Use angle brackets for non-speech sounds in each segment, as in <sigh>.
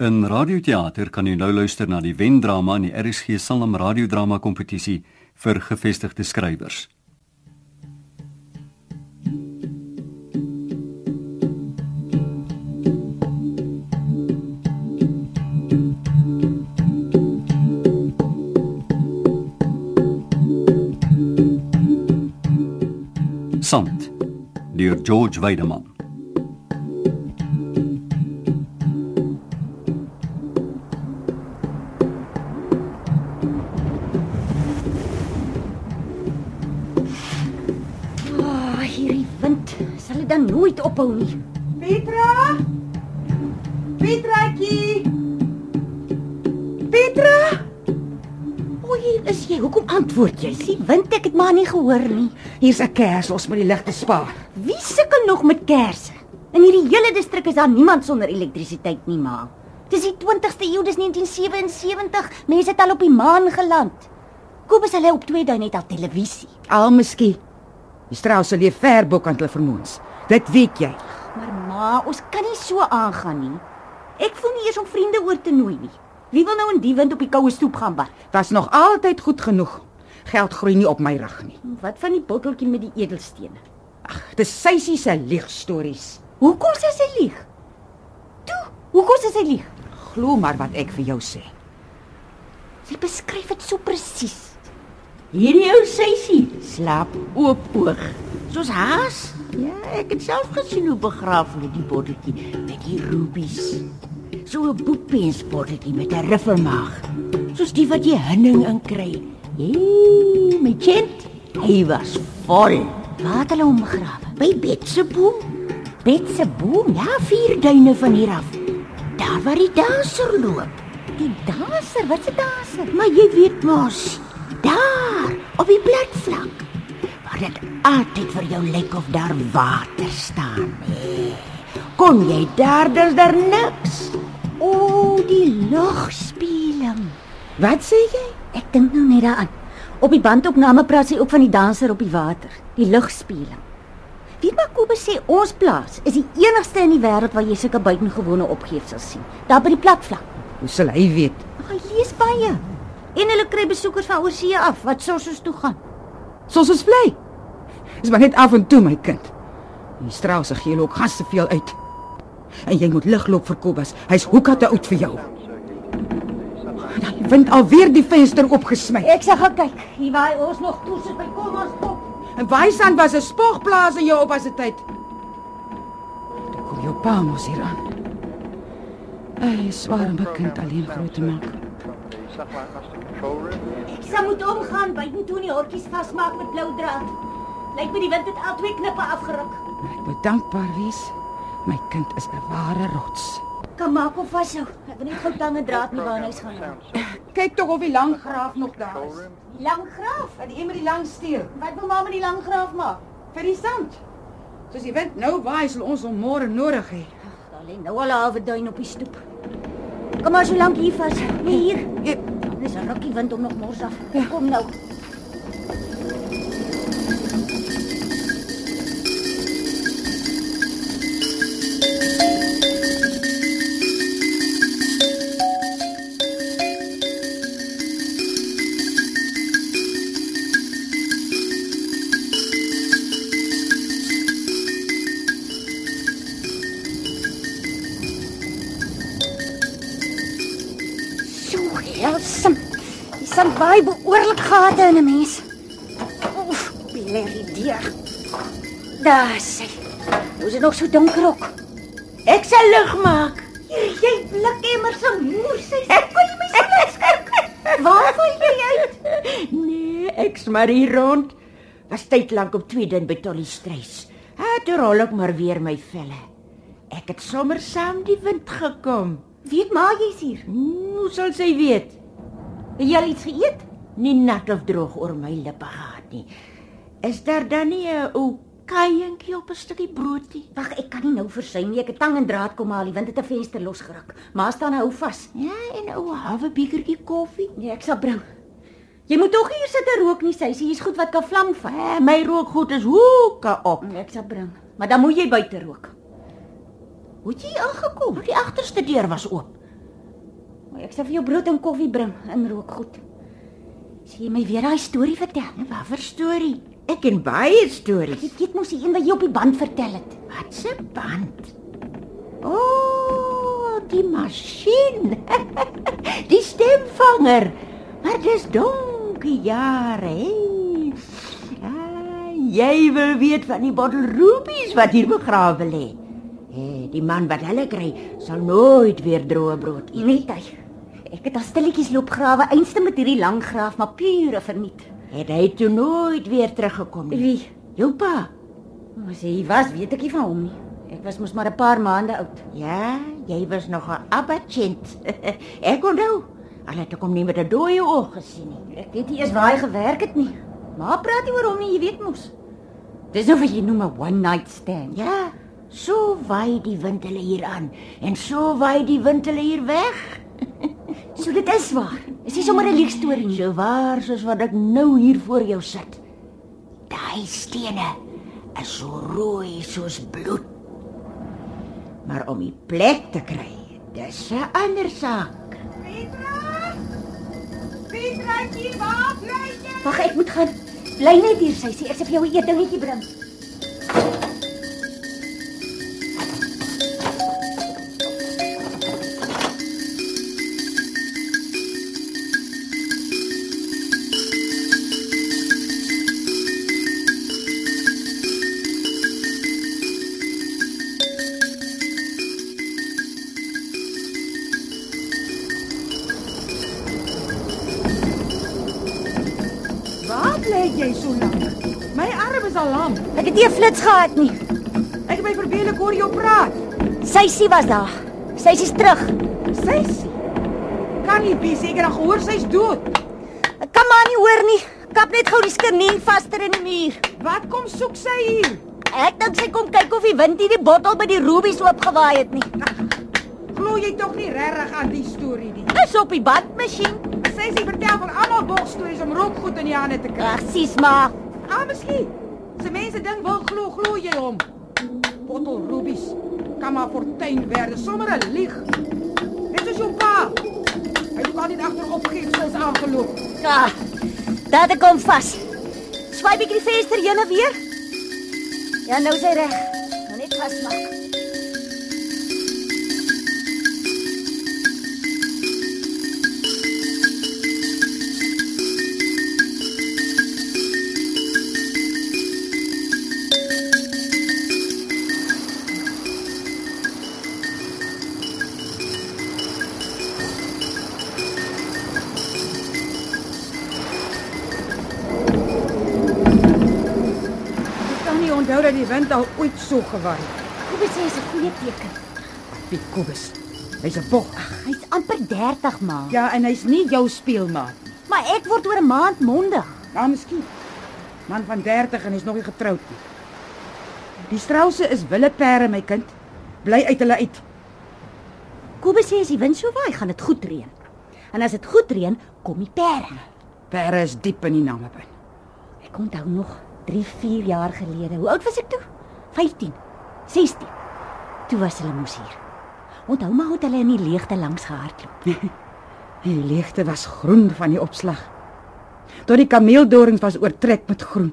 In radioteater kan jy nou luister na die wendrama in die RSG Sanlam radiodrama kompetisie vir gevestigde skrywers. Sant deur George Weideman. Ophou nie. Petra? Petraatjie. Petra? O, hier is jy. Hoekom antwoord jy? Die wind ek het maar nie gehoor nie. Hier's 'n kers, ons moet die ligte spaar. Wie sukkel nog met kersse? In hierdie hele distrik is daar niemand sonder elektrisiteit nie, ma. Dis die 20ste eeu, dis 1977. Mense het al op die maan geland. Kobus hulle op twee dae net al televisie. Al miskien. Die Strauss leef ver bo kan hulle vermoens. Dit weet jy. Maar ma, ons kan nie so aangaan nie. Ek voel nie eers om vriende oor te nooi nie. Wie wil nou in die wind op die koue stoep gaan bad? Was nog altyd goed genoeg. Geld groei nie op my rug nie. Wat van die botteltjie met die edelstene? Ag, dis Seisie se liegstories. Hoekom sê sy lieg? Toe, hoekom sê sy lieg? Glo maar wat ek vir jou sê. Sy beskryf dit so presies. Hierdie ou seisie slaap oop oog. Soos haas. Ja, ek het self gesien hoe begraaf hulle die botteltjie met die rubies. So 'n boekpensbotteltjie met 'n riffelmaag. Soos die wat jy hunning in kry. Hey, my kind, hy was vol. Waar het hulle hom begrawe? By Betse boom. Bet se boom, Ja, vier duine van hier af. Daar waar die danser loop. die danser, wat se danser? Maar jy weet mos, daar op die platvlak dit altyd vir jou lyk of daar water staan. Kon jy daar dis daar niks. O, die lugspeling. Wat sê jy? Ek dink nou net daaraan. Op die bandopname praat sy ook van die danser op die water, die lugspeling. Weet maar Kobus sê ons plaas is die enigste in die wêreld waar jy sulke buitengewone opgeefsels sien. Daar by die platvlak. Hoe sal hy weet? Hy lees baie. En hulle kry besoekers van oorsee af wat soos toe gaan. Soos ons vlei. Dis maar net af en toe my kind. Die Strauss gee ook gas te veel uit. En jy moet ligloop vir Kobus. Hy's hoeka te oud vir jou. Daai wind alweer die venster opgesmy. Ek sê gaan kyk. Hier waai ons nog toe sit by kom ons op. En Wysand was 'n spogplaas in jou oppas se tyd. Ek kom jou pa mos hier aan. Hy is swaar om 'n kind alleen groot te maak. Ek sal moet omgaan buitentoe en die hortjies vasmaak met blou draad. Lyk my die wind het al twee knippe afgeruk. Ek moet dankbaar wees. My kind is 'n ware rots. Kan maak of vashou. Ek wil net gou tang en draad nie waar hy gaan nie. Kyk tog of die lang graaf nog daar is. Die lang graaf. En die een met die lang steel Wat wil ma met die lang graaf maak? vir die sand. Soos die wind nou waai, sal ons hom môre nodig hê. Daar lê nou al 'n halwe duin op die stoep. Kom maar so lank hier vas. Nee, hier. Ja, Dis 'n rukkie wind om nog mors af. Kom nou. Behoorlik gate in 'n mens. Oef, blerrie deur. Daar sê. Hoe is nog so donker ook? Ek sal lig maak. Hier, jy blikemmer se moer sê. Ek kon jy my laat skrik. Waar val jy uit? Nee, ek's maar hier rond. Was tyd lank op twee din by Tolly Strys. Ha, toe rol ek maar weer my velle. Ek het sommer saam die wind gekom. Weet maar jy's hier. Hoe sal sy weet? Het jy al iets geëet? Nie nat of droog oor my lippe gehad nie. Is daar dan nie 'n ou kaientjie op 'n stukkie broodjie? Wag, ek kan nie nou versuim nie. Ek het tang en draad kom haal. Die wind het 'n venster losgeruk. Maar staan hou vas. Ja, en 'n ou halwe bekertjie koffie. Nee, ek sal bring. Jy moet tog hier sit en rook nie, sê hier's goed wat kan vlam vat. Eh, my rookgoed is hoeke op. Nee, Ek sal bring. Maar dan moet jy buite rook. Hoe het jy aangekom? Die agterste deur was oop. Ek sal vir jou brood en koffie bring in rookgoed. Sien jy my weer daai storie vertel? Wat vir storie? Ek ken baie stories. Ek weet mos die een wat jy op die band vertel het. Wat 'n band? O, oh, die masjien. <laughs> die stemvanger. Maar dis donkie jare. Hey. Ah, jy wil weet van die bottel rubies wat hier begrawe lê. Hey, die man wat hulle kry, sal nooit weer droë brood eet. Net hy. Ek het al stilletjies loop grawe einste met hierdie lang graaf, maar pure verniet. Het hy toe nooit weer teruggekom nie. Wie? Jou pa. As hy was, weet ek nie van hom nie. Ek was mos maar 'n paar maande oud. Ja, jy was nog 'n abatjent. <laughs> ek onthou. Al het hom nie met 'n dooie oog gesien nie. Ek weet nie eens waar hy gewerk het nie. Maar praat nie oor hom nie, jy weet mos. Dis nou wat jy noem 'n one night stand. Ja, so waai die wind hulle hier aan en so waai die wind hulle hier weg. <laughs> So dit is waar. Is nie sommer 'n leeg storie nie. So waar soos wat ek nou hier voor jou sit. Daai stene is so rooi soos bloed. Maar om die plek te kry, dis 'n ander saak. Petra! Petra, jy waar bly jy? Wag, ek moet gaan. Bly net hier, sy sê ek sê vir jou 'n eetdingetjie bring. Gehad nie. Ek het my verbeel ek hoor jou praat. Sysie was daar. Sysie's terug. Sissie. Kan nie be seker dat gehoor sy's dood. Ek kan maar nie hoor nie. Kap net gou die skernien vaster in die muur. Wat kom soek sy hier? Ek dink sy kom kyk of die wind nie die bottel by die rubies oopgewaai het nie. Glo jy tog nie regtig aan die storie nie? Is op die bandmasjien. Sy sê vertel van almal bogstories om rookgoed in die hande te kry. Ag, sies maar. Ah, miskien. Se mense dink wil glo, glo jy hom. Bottel rubies. Kan maar fortuin werd, sommer 'n lieg. Net soos jou pa. Hy het altyd agter opgifsels aangeloop. Ja. Daar kom vas. Swaai bietjie die venster heen en weer. Ja, nou is hy reg. Nou net vasmaak. So gewaai het. Hoe sê is 'n goeie teken. Piet Kobus. Hy's 'n bog. Hy's amper 30 maar. Ja, en hy's nie jou speelmaat nie. Maar ek word oor 'n maand mondig. Ja, miskien. Man van 30 en hy's nog nie getroud nie. Die strouse is willepere, my kind. Bly uit hulle uit. Kobus sê as die wind so waai, gaan dit goed reën. En as dit goed reën, kom die pere. Pere is diep in die Namibin. Ek onthou nog 3, 4 jaar gelede. Hoe oud was ek toe? 15. 16. Toe was hulle mos hier. Onthou maar hoe hulle in die leegte langs gehardloop. Die leegte was groen van die opslag. Tot die kameeldorings was oortrek met groen.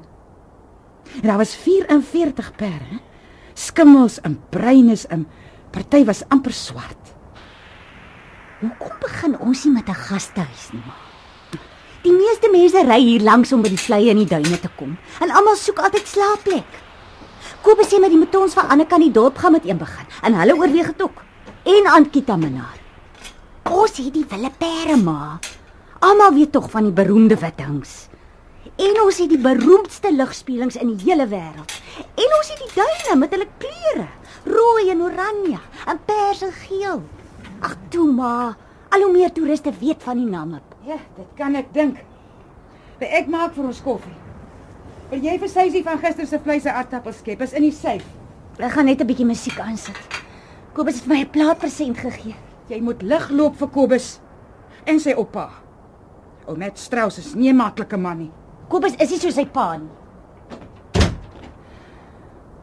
En daar was 44 pere. hè? Skimmels en bruines en party was amper swart. Hoekom begin ons nie met 'n gastehuis nie? Die meeste mense ry hier langs om by die vlei in die duine te kom en almal soek altyd slaapplek. Kobus sê met die metons van ander kant die dorp gaan met een begin en hulle oorweeg dit ook. En Ankita Minaar. Ons het die wille pere ma. Almal weet tog van die beroemde withangs. En ons het die beroemdste ligspelings in die hele wêreld. En ons het die duine met hulle kleure, rooi en oranje en pers en geel. Ag toe maar, al hoe meer toeriste weet van die Namib. Ja, dit kan ek dink. Maar ek maak vir ons koffie. Wil jy vir Seisie van gister se vleis en aardappels skep? Is in die syf. Ek gaan net 'n bietjie musiek aansit. Kobus het my 'n plaat present gegee. Jy moet lig loop vir Kobus en sy oupa. Ou Matt Strauss is nie 'n maklike man nie. Kobus is nie so sy pa nie.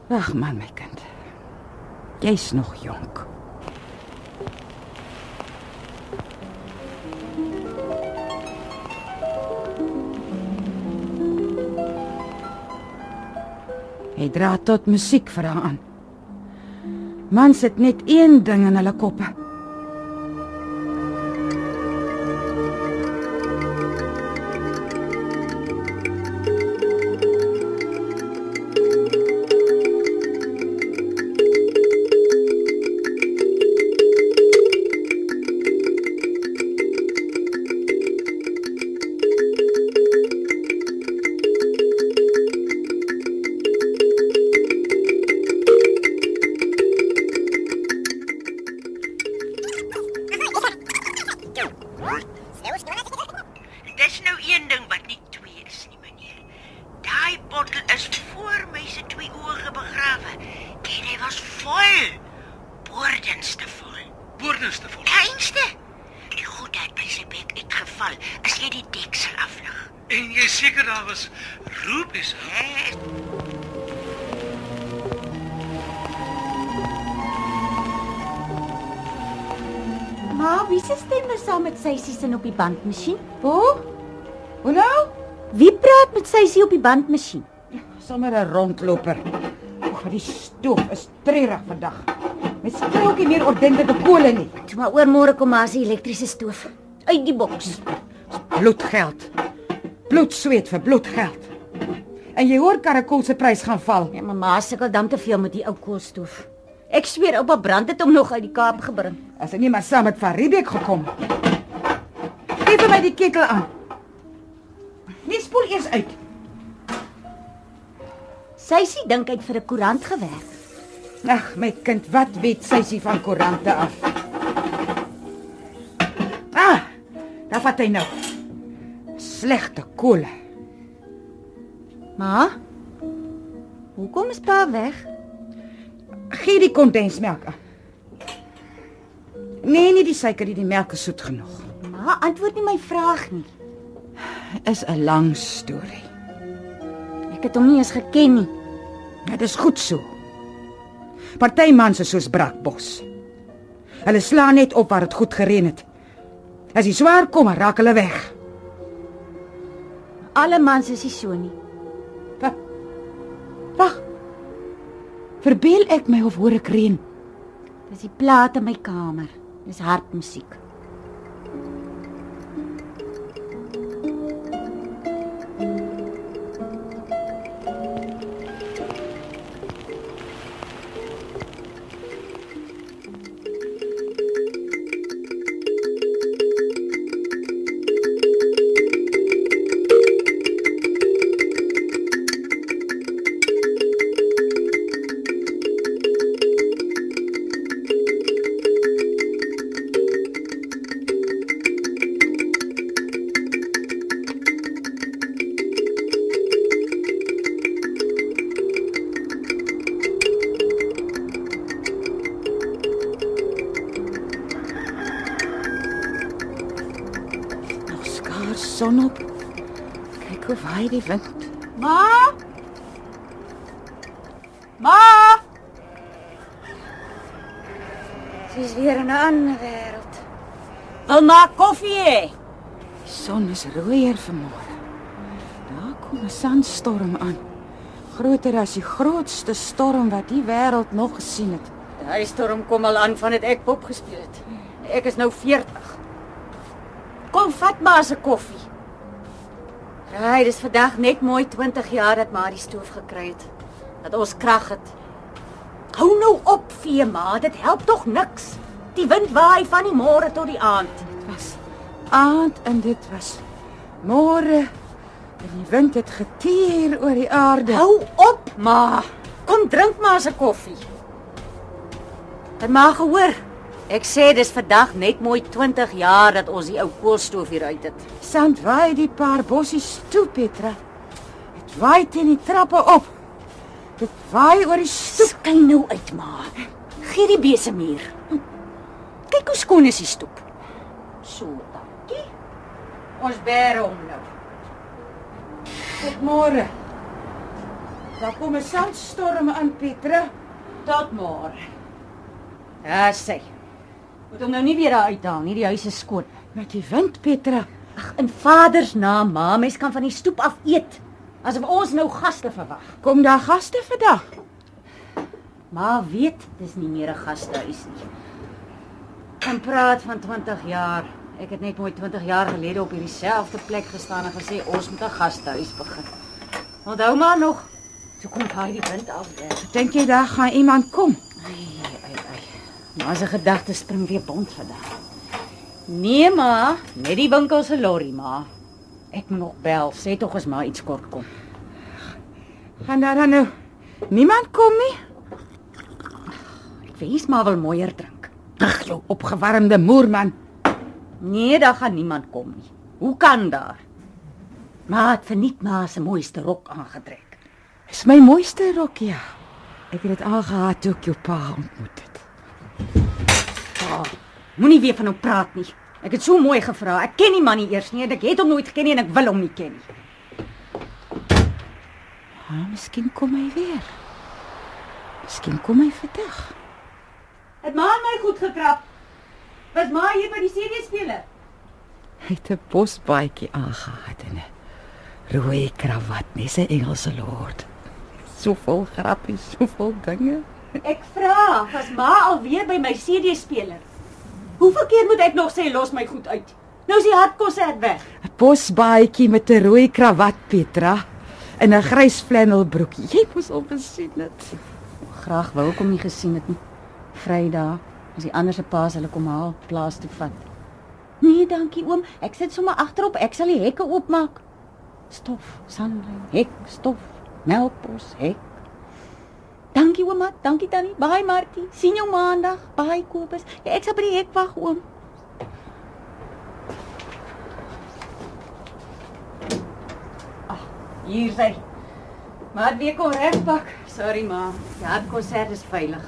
Ag man, my kind. Jy's nog jonk. Jy dra tot musiek vir haar aan. Mans het net een ding in hulle koppe. Die bandmasjien? Hoe? Hoe nou? Wie praat met Seisie op die bandmasjien? Sommer 'n rondloper. Ag, die stoof is treurig vandag. Mens kry ook nie meer ordentlike kole nie. Toe maar oor môre kom maar as die elektriese stoof uit die boks. Bloedgeld. Bloed sweet vir bloedgeld. En jy hoor karakol se prys gaan val. Ja, mamma sukkel dan te veel met die ou koolstoof. Ek sweer oupa brand het hom nog uit die Kaap gebring. As hy nie maar saam met Van Riebeeck gekom. Gee vir my die ketel aan. Nee, spoel eers uit. Seisie dink hy het vir 'n koerant gewerk. Ag, my kind, wat weet sysie van koerante af? Ah, daar vat hy nou. Slegte kole. Ma? Hoekom is pa weg? Gee die kondensmelk aan. Nee, nie die suiker nie, die melk is soet genoeg. Ma antwoord nie my vraag nie. Is 'n lang storie. Ek het hom nie eens geken nie. Dit is goed so. Party mans is soos brakbos. Hulle slaan net op waar dit goed gereën het. As die swaar kom, raak hulle weg. Alle mans is nie so nie. Wag. Verbeel ek my of hoor ek reën? Dis die plaat in my kamer. Dis hartmusiek. 'n sandstorm aan. Groter as die grootste storm wat die wêreld nog gesien het. Daai storm kom al aan van dit ek pop gespeel het. Ek is nou 40. Kom vat maar se koffie. Raai, dis vandag net mooi 20 jaar dat maar die stoof gekry het. Dat ons krag het. Hou nou op, vee ma, dit help tog niks. Die wind waai van die môre tot die aand. Dit was aand en dit was môre. En die wind het getier oor die aarde. Hou op, ma. Kom drink maar se koffie. Het maar gehoor. Ek sê dis vandag net mooi 20 jaar dat ons die ou koolstoof hier uit het. Sand waai die paar bossies toe, Petra. Dit waai teen die trappe op. Dit waai oor die stoep. Skyn nou uit, ma. Gee die besem hier. Kyk hoe skoon is die stoep. So, dankie. Ons bær hom nou. Tot môre. Daar kom 'n sandstorm aan, Petra. Tot môre. Ja, sê. Moet hom nou nie weer daar uithaal nie, die huis is skoon. Met die wind, Petra. Ag, in Vader se naam, ma, mens kan van die stoep af eet. Asof ons nou gaste verwag. Kom daar gaste vandag? Maar weet, dis nie meer 'n gastehuis nie. En praat van 20 jaar. Ek het net mooi 20 jaar gelede op hierdie selfde plek gestaan en gesê ons moet 'n gastehuis begin. Onthou maar nog. Toe kom hy die wind af. Dink jy daar gaan iemand kom? Ai, ai, ai. Maar se gedagtes spring weer bond vandag. Nee ma, net die winkel se lorry ma. Ek moet nog bel, sê tog as maar iets kort kom. Gaan daar dan nou niemand kom nie? Ek wens maar wil mooier drink. Ag, jou opgewarmde moerman. Nee, daar gaan niemand kom nie. Hoe kan daar? Maar het verniet ma se mooiste rok aangetrek. Dis my mooiste rok ja. Ek het dit al gehad toe ek jou pa ontmoet het. Pa, moenie weer van hom praat nie. Ek het so mooi gevra. Ek ken die man nie eers nie ek het hom nooit geken nie en ek wil hom nie ken nie. Ah, miskien kom hy weer. Miskien kom hy vandag. Het ma my goed gekrap. Was ma hier by die CD-speler? Hy het 'n bosbaadjie aangehad en 'n rooi kravat, net 'n Engelse lord. So vol grappies, so vol dinge. Ek vra, was ma alweer by my CD-speler? Hoeveel keer moet ek nog sê los my goed uit? Nou is die hartkonsert weg. 'n Bosbaadjie met 'n rooi kravat, Petra, en 'n grys flanelbroekie. Jy moes hom gesien het. Graag wou ek hom nie gesien het nie. Vrydag, as die ander se paas hulle kom haal, plaas toe vat. Nee, dankie oom. Ek sit sommer agterop. Ek sal die hekke oopmaak. Stof, sandlyn, hek, stof, melkbos, hek. Dankie ouma, dankie tannie. Baie Martie. Sien jou maandag. Baie Kobus. Ja, ek sal by die hek wag oom. Ag, hier sy. Maar weer kom regpak. Sorry ma. Ja, die konsert is veilig.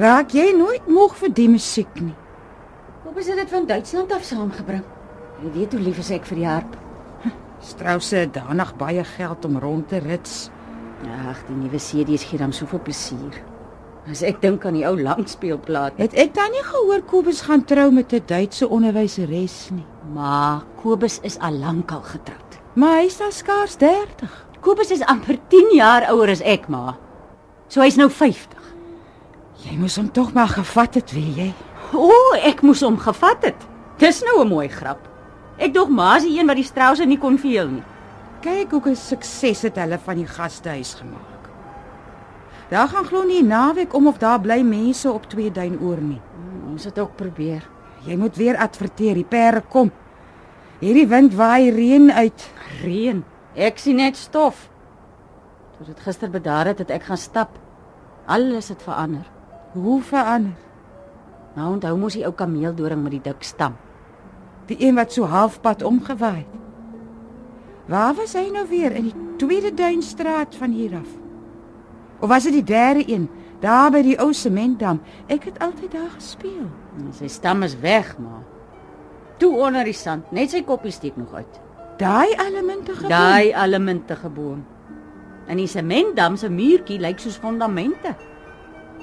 Raak jy nooit moeg vir die musiek nie? Kobus het dit van Duitsland af saamgebring. Jy weet hoe lief is ek vir die harp. Strause het danig baie geld om rond te rits. Ag, die nuwe CD's gee hom soveel plesier. As ek dink aan die ou langspeelplaat. Het ek dan nie gehoor Kobus gaan trou met 'n Duitse onderwyseres nie? Maar Kobus is al lankal getroud. Maar hy's dan skaars 30. Kobus is amper 10 jaar ouer as ek, ma. So hy's nou 50. Jy moes hom tog maar gevat het, weet jy? O, oh, ek moes hom gevat het. Dis nou 'n mooi grap. Ek dog ma is die een wat die Strause nie kon veel nie. Kyk hoe 'n sukses het hulle van die gastehuis gemaak. Daar gaan glo nie naweek om of daar bly mense op twee duin oor nie. Hmm, ons het ook probeer. Jy moet weer adverteer, die perde kom. Hierdie wind waai reën uit. Reën. Ek sien net stof. Toe dit gister bedaar het, het ek gaan stap. Alles het verander. Hoe verander? Nou onthou mos die ou kameeldoring met die dik stam. Die een wat so halfpad omgewaai het. Waar was hy nou weer in die tweede duinstraat van hier af? Of was dit die derde een, daar by die ou sementdam? Ek het altyd daar gespeel. En sy stam is weg, maar toe onder die sand, net sy koppie steek nog uit. Daai elemente gebou. Daai elemente geboon. En die sementdam se muurtjie lyk soos fondamente.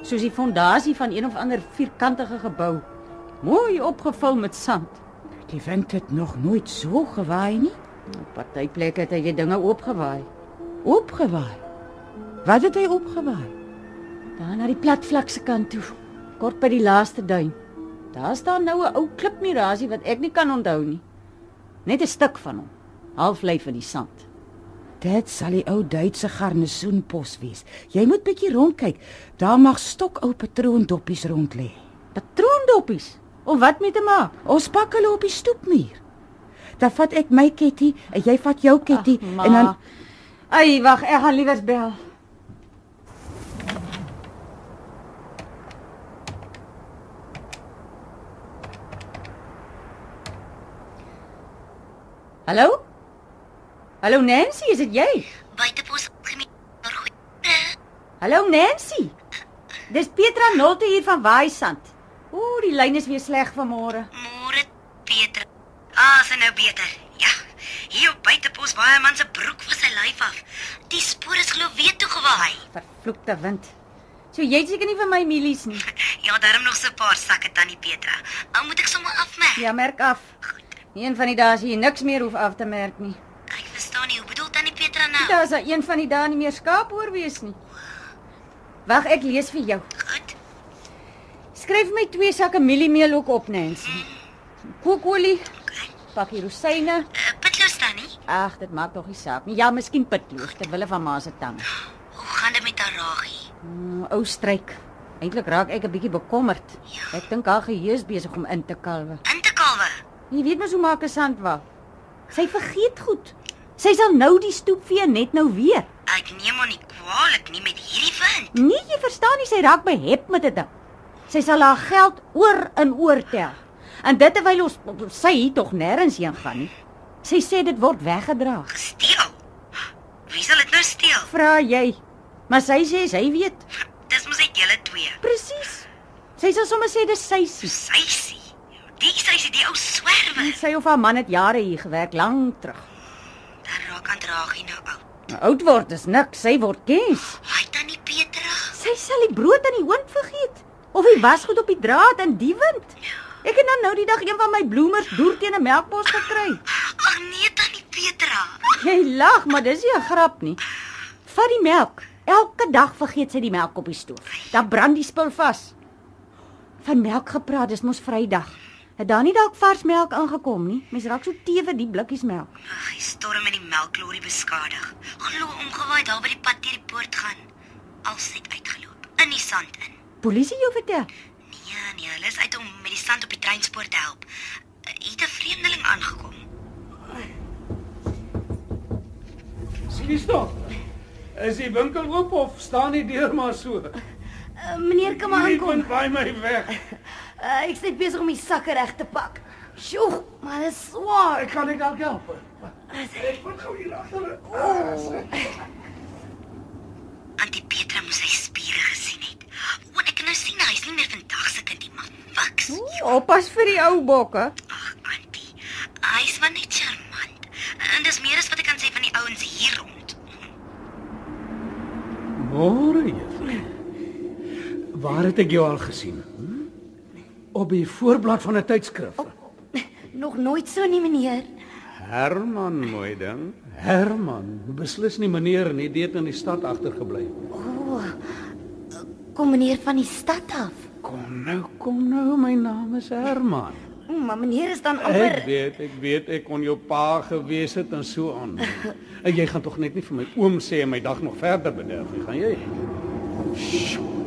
Soos die fondasie van een of ander vierkantige gebou. Mooi opgevul met sand. Die wind het nog nooit so gewaai nie. Op party plekke het hy weer dinge oopgewaai. Opgewaai. Wat het hy opgewaai? Daar na die platvlak se kant toe, kort by die laaste duin. Daar staan nou 'n ou klipmurasie wat ek nie kan onthou nie. Net 'n stuk van hom, half lyf in die sand. Dit sal die ou Duitse garnisoenpos wees. Jy moet bietjie rondkyk. Daar mag stokou patroondoppies rond lê. Patroondoppies. Of wat met 'n ma? Ons pak hulle op die stoepmuur. Dan vat ek my ketty en jy vat jou ketty en dan Ai, wag, ek gaan liewers bel. Hallo? Hallo Nancy, is dit jy? Buitepos gemeen maar goed. Hallo Nancy. Dis Petra Nolte hier van Waaisand. Ooh, die lyn is weer sleg vanmôre. Môre Peter. Ah, is nou beter. Ja. Hier op buitepos baie man se broek van sy lyf af. Die spoor is glo weer toe gewaai. Vervloekte wind. So jy seker nie vir my mielies nie. <laughs> Ja, daarom nog so 'n paar sakke tannie Petra. Ou moet ek sommer afmerk. Ja, merk af. Een van die dae as jy niks meer hoef af te merk nie. Ek nou? Daar is daar een van die dae nie meer skaap oor wees nie. Wag, ek lees vir jou. Goed. Skryf my twee sakke mieliemeel ook op, Nancy. Kookolie, Okay. pakkie rosyne. Uh, Pitloos tannie. Ag, dit maak tog nie saak nie. Ja, miskien pitloos ter wille van ma se tang. Hoe gaan dit met haar ragie? Mm, ou stryk. Eintlik raak ek 'n bietjie bekommerd. Ek dink haar geheue is besig om in te kalwe. In te kalwe. Jy weet mos hoe maak 'n sandwal. Sy vergeet goed. Sy sal nou die stoep vee net nou weer. Ek neem aan nie kwaadlik nie met hierdie wind. Nee, jy verstaan nie, sy raak behep met dit ding. Sy sal haar geld oor en oor tel. En dit terwyl ons sy hier tog nêrens heen gaan nie. Sy sê dit word weggedra. Gesteel. Wie sal dit nou steel? Vra jy. Maar sy sê sy weet. Dis mos net julle twee. Presies. Sy sal sommer sê dis sy se. Sysie. Die sysie die ou swerwe. Sy of haar man het jare hier gewerk, lank terug. Dan raak aan dragie nou oud. Nou, oud word is niks, sy word kens. Hy tannie Petra. Sy sal die brood in die oond vergeet of die wasgoed op die draad in die wind. Ek het nou nou die dag een van my bloemers deur teen 'n melkbos gekry. Ag nee tannie Petra. Jy lag, maar dis nie 'n grap nie. Vat die melk. Elke dag vergeet sy die melk op die stoof. Dan brand die spul vas. Van melk gepraat, dis mos Vrydag. Het daar nie dalk vars melk aangekom nie? Mens raak so tewe die blikkies melk. Ag, hy storm in die melklorry beskadig. Glo omgewaai daar by die pad deur die poort gaan. Als het uitgeloop in die sand in. Polisie jou vertel. Nee, nee, hulle is uit om met die sand op die treinspoor te help. Uh, Het 'n vreemdeling aangekom. Skus tog. Is die winkel oop of staan die deur maar so? Uh, meneer, kom maar Nee, aankom. punt by my weg. <laughs> Uh, ek sit besig om die sakke reg te pak. Sjoe, maar dit is swaar. Ek kan ek dalk help. Ek moet gou hier agter. Antie Petra moes sy spiere gesien het. O, ek kan nou sien hy is nie meer vandag se kind nie, maar fiks. Oppas vir die ou bokke. Ag, Antie. Hy is van net charmant. En dis meer as wat ek kan sê van die ouens hier rond. Môre, juffrou. Waar het ek jou al gesien? Op die voorblad van 'n tydskrif. <laughs> Nog nooit so nie, meneer. Herman, mooi ding. Herman, beslis nie meneer nie, dit in die stad agtergebly. Kom meneer van die stad af. Kom nou, kom nou, my naam is Herman. O, maar meneer is dan Ek amper weet, ek weet ek kon jou pa gewees het en so aan. <laughs> En jy gaan tog net nie vir my oom sê en my dag nog verder bederf nie, gaan jy? Sjoe.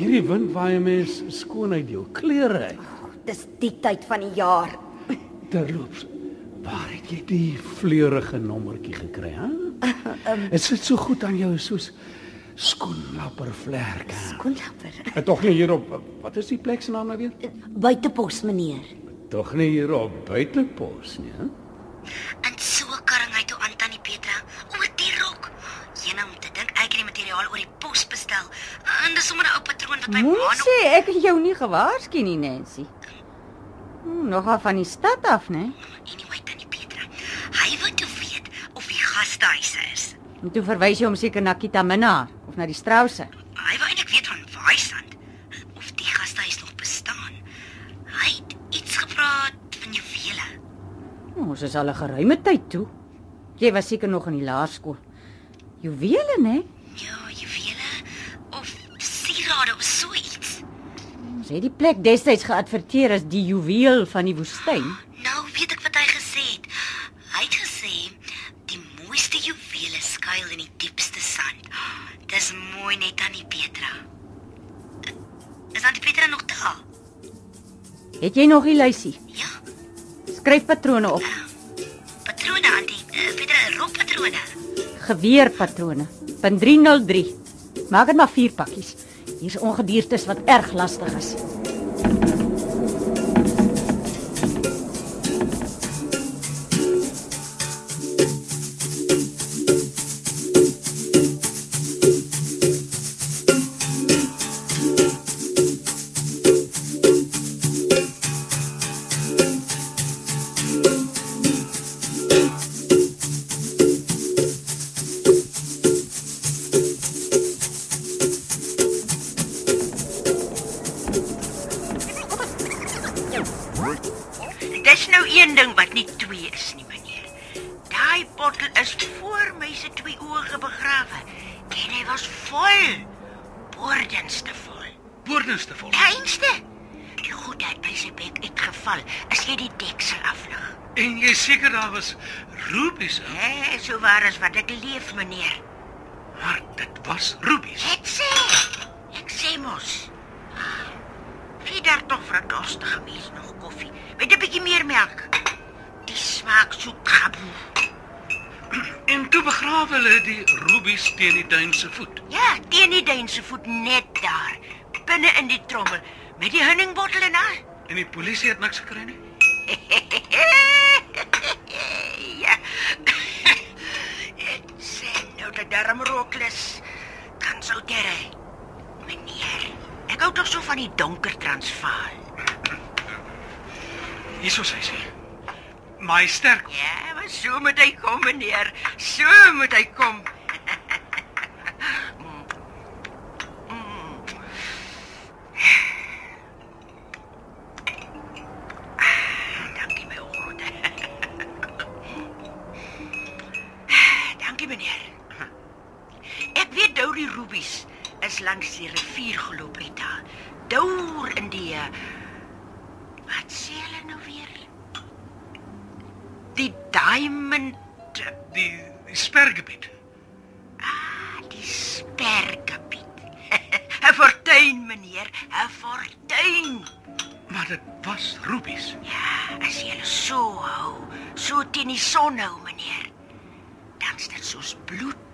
Hierdie wind waai mens skoon uit jou klere uit. dis die tyd van die jaar. Terloops, waar het jy die vleurige nommertjie gekry, hè? <laughs> Dit sit so goed aan jou soos skoenlapper <laughs> vlerke. Koenlapper. En tog nie hier op wat is die plek se naam nou weer? Buitepos, meneer. Tog nie hier op buitepos nie, hè? Moenie ma nog sê ek het jou nie gewaarsku nie, Nancy. Hm, Nogal van die stad af, né? Anyway, Tannie Petra. Hy wou toe weet of die gastehuis is. En toe verwys jy hom seker na Kitamina of na die Strause. Hy wou eintlik weet van Waaisand of die gastehuis nog bestaan. Hy het iets gepraat van juwele. Ons is al 'n geruime tyd toe. Jy was seker nog in die laerskool. Juwele, né? Of sierade of so iets. Ons het die plek destyds geadverteer as die juweel van die woestyn. Nou weet ek wat hy gesê het. Hy het gesê die mooiste juwele skuil in die diepste sand. Dis mooi net aan die Petra. Is aan die Petra nog daar? Het jy nog die lysie? Ja, Skryf patrone op. patrone aan die uh, Petra rokpatrone. Geweerpatrone. Punt 303. Maak dit maar 4 pakkies. Hier's ongediertes wat erg lastig is. Waar as wat ek leef, meneer. maar dit was rubies. Ek sê, ek sê mos. Gee daar tog vir 'n dorstige mens nog koffie met 'n bietjie meer melk. Die smaak so gaboe. En toe begrawe hulle die rubies teen die duin se voet. Ja, teen die duin se voet net daar, binne in die trommel met die honningbottel en al. En die polisie het niks gekry nie. ja. Ek sê nou dat darm rooklus kan sou terre. Meneer, ek hou tog so van die donker Transvaal. Hierso sê sy. My sterk. Ja, maar so moet hy kom, meneer. So moet hy kom. <laughs> Dankie my groot. <laughs> Dankie meneer. Ek weet Dourie Rubies is langs die rivier geloop uit daar. Deur in die eh, Wat sê hulle nou weer? Die diamond Die, die spergebied. Ah, die spergebied. <laughs> 'n Fortuin, meneer, 'n fortuin. Maar dit was rubies. Ja, as jy hulle so hou, so teen die son hou, meneer, dan is dit soos bloed.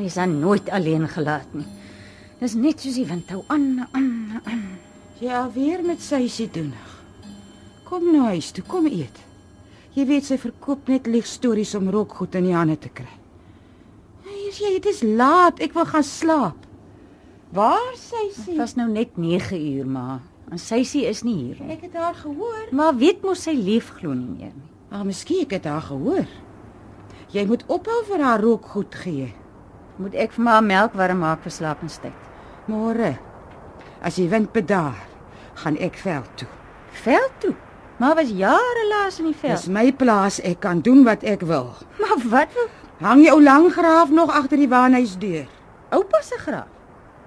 Mens dan nooit alleen gelaat nie. Dis net soos die wind hou aan, aan, aan. Ja, weer met Seisie doen. Kom nou huis toe, kom eet. Jy weet sy verkoop net lieg stories om rokgoed in die hande te kry. Hey, as jy dit is laat, ek wil gaan slaap. Waar Seisie? Dit was nou net 9 uur, maar en Seisie is nie hier nie. Ek het haar gehoor. Maar weet mos sy leef glo nie meer nie. Maar miskien ek het haar gehoor. Jy moet ophou vir haar rokgoed gee. Moet ek vir my melk warm maak vir slapenstyd? Môre. As die wind bedaar, gaan ek veld toe. Veld toe. Maar was jare laas in die Dis veld. my plaas, ek kan doen wat ek wil. Maar wat wil Hang jou lang graaf nog agter die waanhuisdeur. oupa se graaf?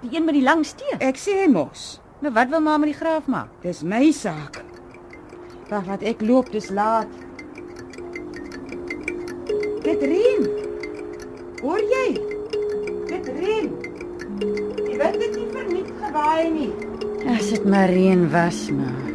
Die een met die lang steen. Ek sê mos, Maar wat wil ma met die graaf maak? dis my saak. Wag, wat ek loop, dis laat. Katrien. Hoor jy? Katrien. Jy weet dit nie verniet gewaai nie. As dit maar reën was, maar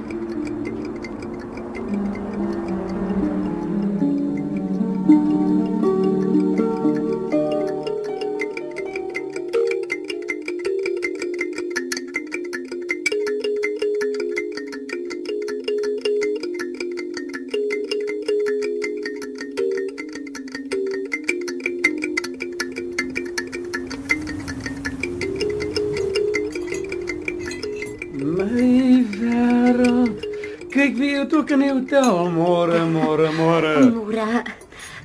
hotel. Môre, môre, môre. Môre.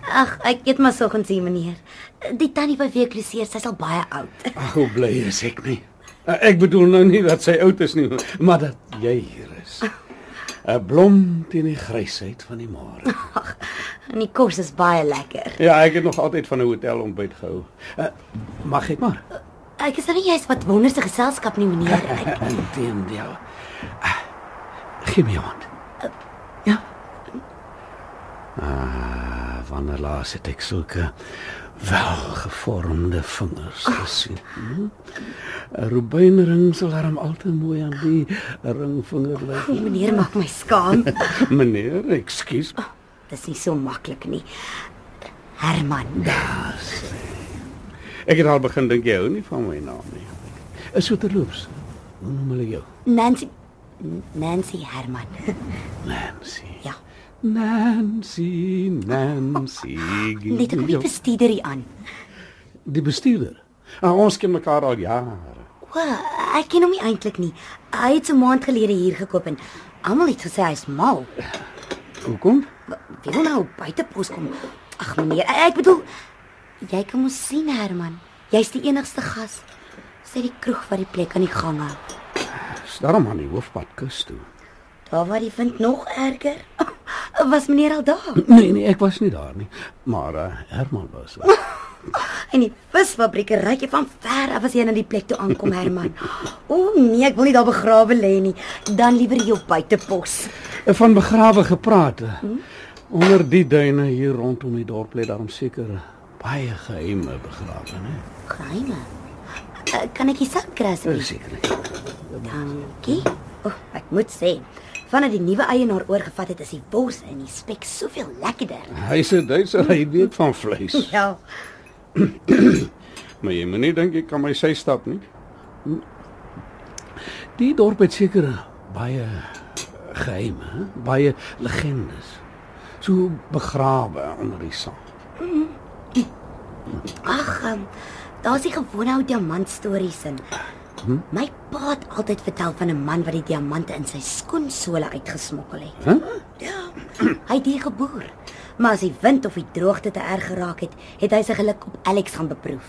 Ag, ek eet maar soggens hier, meneer. Die tannie by wie ek loseer, sy is al baie oud. Ag, hoe bly is ek nie. Uh, Ek bedoel nou nie dat sy oud is nie, maar dat jy hier is. 'n Blom teen die grysheid van die môre. En die kos is baie lekker. Ja, ek het nog altyd van 'n hotel ontbyt gehou. Uh, mag ek maar? Ek is nou nie jy's wat wonderste geselskap nie, meneer. <laughs> Ek, Inteendeel. Gee my hand. Ja. Ah, wanneer laas het ek sulke welgevormde vingers gesien? Hm? 'n Rubinring sal hom altyd mooi aan die ringvinger lyk. die meneer maak my skaam. <laughs> Meneer, ekskuus. Dis nie so maklik nie. Herman. Ek het al begin dink jy hou nie van my naam nie. Is so terloops. Hoe noem hulle jou? Nancy Nancy Herman. <laughs> Nancy. Ja. Nancy, Nancy. Net ek die bestuurder hier aan. Die bestuurder. Ah, ons ken mekaar al jare. O, ek ken hom nie eintlik nie. Hy het so 'n maand gelede hier gekoop en almal het gesê hy's mal. Hoekom? Wie wil nou buite pos kom? Ag meneer, ek bedoel Jy kan mos sien Herman, jy's die enigste gas. Sê die kroeg wat die plek aan die gang hou. Daarom aan die hoofpad kus toe. Daar waar die wind nog erger. <laughs> Was meneer al daar? Nee nee, ek was nie daar nie, maar uh, Herman was. daar. <laughs> En die visfabrieke ryk jy van ver af as jy na die plek toe aankom Herman. O nee, ek wil nie daar begrawe lê nie. Dan liewer hier op buitepos. Van begrawe gepraat. Hmm? Onder die duine hier rondom die dorp lê daarom seker baie geheime begrawe, né? Geheime. Uh, kan ek die sak kry asseblief? Seker. Dankie. O, oh, ek moet sê, vandat die nuwe eienaar oorgevat het, is die bors en die spek soveel lekkerder. Hy's 'n Duitser, hy weet van vleis. <laughs> Ja. <clears throat> Maar jy moenie dink ek kan my sy stap nie. Die dorp het seker baie geheime, hè? baie legendes. So begrawe onder die sand. Ag, um, daar's die gewone ou diamant stories in. Hm? My pa het altyd vertel van 'n man wat die diamante in sy skoensole uitgesmokkel het. Hæ? Ja. Hy het hier geboer. Maar as die wind of die droogte te erg geraak het, het hy sy geluk op Alex gaan beproef.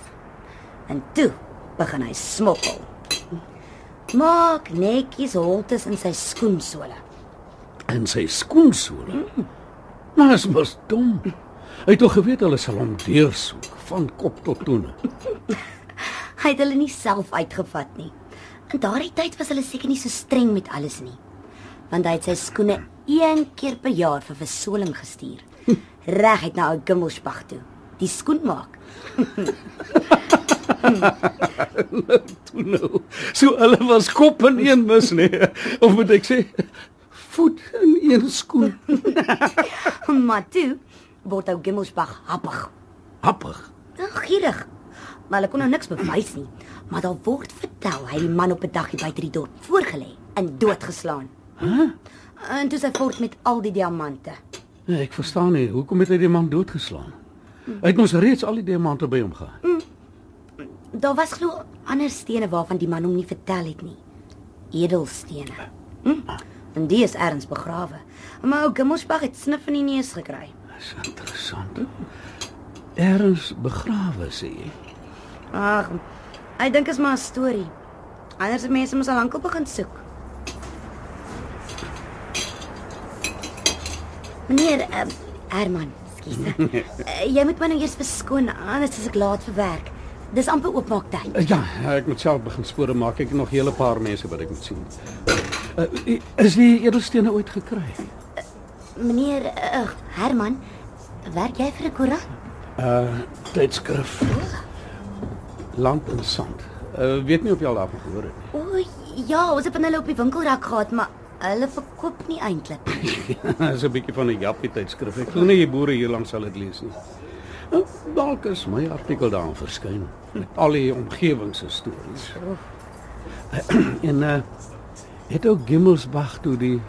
En toe begin hy smokkel. Maak netjies holtes in sy skoensole. In sy skoensole. Maar is mos dom. Hy het tog geweet hulle sal hom deursoek van kop tot tone. <laughs> Hy het hulle nie self uitgevat nie. In daardie tyd was hulle seker nie so streng met alles nie. Want hy het sy skoene een keer per jaar vir versoling gestuur. <laughs> Reguit na ou Gimmelsbach toe. Die skoenmaak. Toe nou. So hulle was kop in een mis nee. Of moet ek sê voet in een skoen. <laughs> maar toe word ou Gimmelsbach happig. Happig. Gierig. Maar hulle kon nou niks bewys nie. Maar daar word vertel hy die man op 'n dagie buite die dorp voorgelê en doodgeslaan. Hæ? Huh? En toe sy voort met al die diamante. Nee, ek verstaan nie. Hoekom het hy die man doodgeslaan? Hy het mos reeds al die diamante by hom gehad. Daar was glo ander stene waarvan die man hom nie vertel het nie. Edelstene. Hm? En die is ergens begrawe. Maar ou Gimmelsbach het snif in die neus gekry. Dis interessant. Erns begrawe sê jy. Ag, ek dink is maar 'n storie. Anders mense moet al lank op begin soek. Meneer uh, Herman, skus. uh, <laughs> jy moet my nou eers verskoon anders as ek laat vir werk. Dis amper oopmaak tyd. Uh, Ja, ek moet self begin spore maak. Ek het nog 'n hele paar mense wat ek moet sien. Uh, is die edelstene ooit gekry? Meneer uh, Herman, werk jy vir 'n koerant? Uh tydskrif. Land en sand. Uh weet nie of jy al daarvan gehoor het nie. O ja, ons het van hulle op die winkelrak gehad, maar hulle verkoop nie eintlik. <laughs> Dis 'n bietjie van 'n jappie tydskrif. Ek glo nie die boere hier langs sal dit lees nie. Uh, Dalk is my artikel daarin verskyn met al die omgewing se stories. <clears throat> en uh het ook Gimmelsbach toe die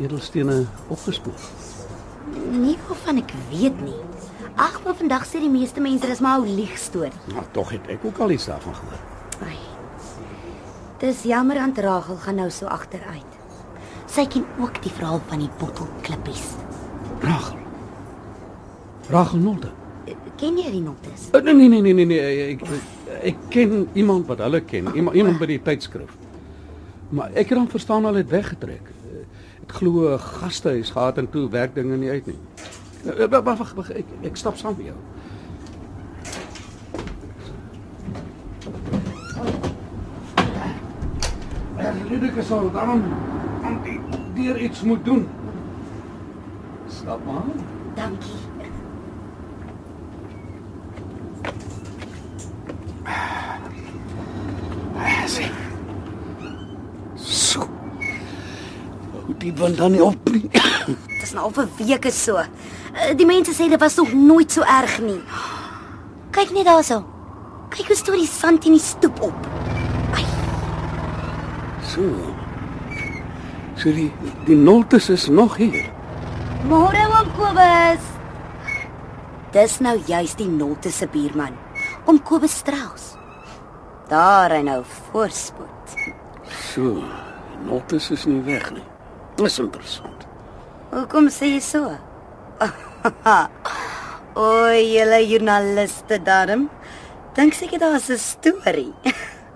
edelstene opgespoor. Nie waarvan ek weet nie. Ag, maar vandag sê die meeste mense dis maar 'n liegstorie. Maar tog het ek ook al iets daarvan gehoor. Ai. Dis jammer aan Rachel gaan nou so agteruit. Sy ken ook die verhaal van die bottelklippies. Rachel. Rachel Nolte. Ken jy die notas? Uh, nee nee nee nee nee, nee ek, ek ken iemand wat hulle ken, iemand, iemand by die tydskrif. Maar ek het dan verstaan hulle het weggetrek. Het glo 'n gastehuis gehad en toe werk dinge nie uit nie. Wag wag wag, ek ek stap saam met jou. Ludike sal dan aan die deur iets moet doen. Stap maar. Dankie. Sê. So. Hou die wind dan nie op nie. Dis nou al vir weke so. Eh, Die mense sê dit was nog nooit so erg nie. Kyk net daarso. Kyk hoe stoor die sand in die stoep op. Ai, So. So die die noltes is nog hier. môre oom Kobus. Dis nou juis die Nolte se buurman, oom Kobus Strauss. Daar hy nou voorspoed. So. Noltes is nie weg nie. Dis interessant. Hoekom sê jy so? <laughs> O, julle joernaliste darm. Dink seker daar's 'n storie.